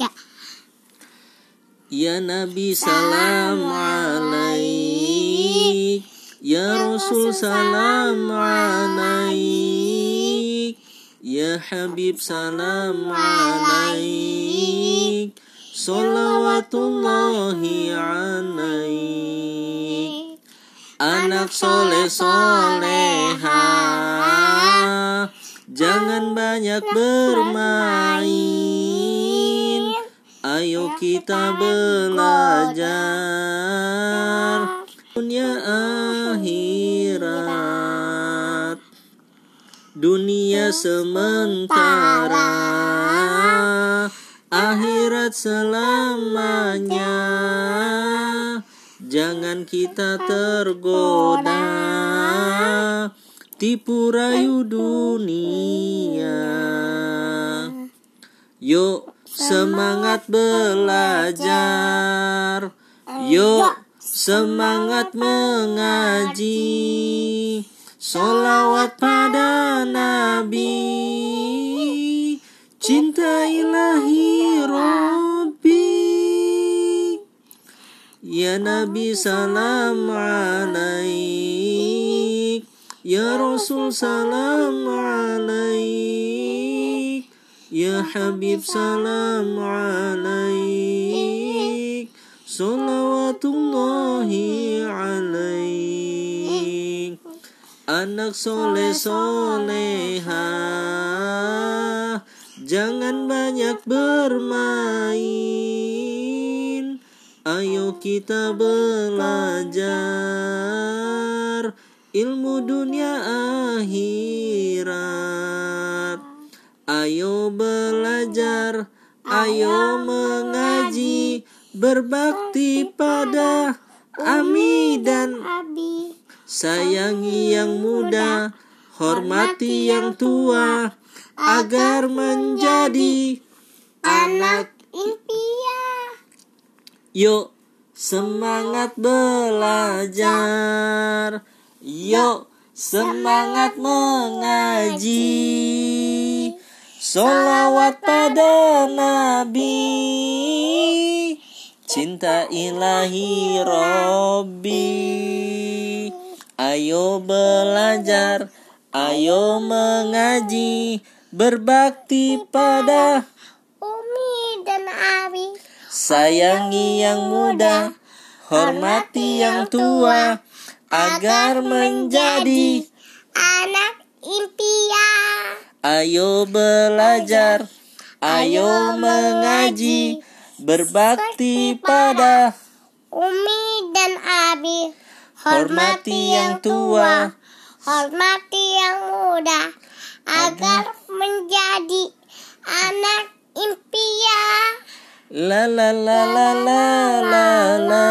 tiga. Ya Nabi salam alaik. Ya Rasul salam alaik. Ya Habib salam alaik. Salawatullahi alaik. Anak soleh soleha. Jangan banyak bermain Ayo kita belajar Dunia akhirat. Dunia sementara Akhirat selamanya. Jangan kita tergoda Tipu rayu dunia. Yuk semangat belajar. Yuk semangat mengaji. Solawat pada Nabi. Cinta ilahi Rabbi Ya Nabi salam alaik. Ya Rasul salam Habib salam alaik Salawatullahi alaik Anak soleh soleha Jangan banyak bermain. Ayo kita belajar Ilmu dunia akhirat Ayo mengaji Berbakti pada Ami dan Abi. Sayangi yang muda, hormati yang tua, agar menjadi anak. Impian. Yuk, semangat belajar. Yuk, semangat mengaji. Solawat pada Nabi. Cinta ilahi Robbi Ayo belajar Ayo mengaji Berbakti pada Umi dan Abi. Sayangi yang muda Hormati yang tua Agar menjadi Anak impian. Ayo belajar Ayo mengaji Berbakti pada Umi dan Abi. Hormati yang tua Hormati yang muda. Agar menjadi anak impian. La la la la la la la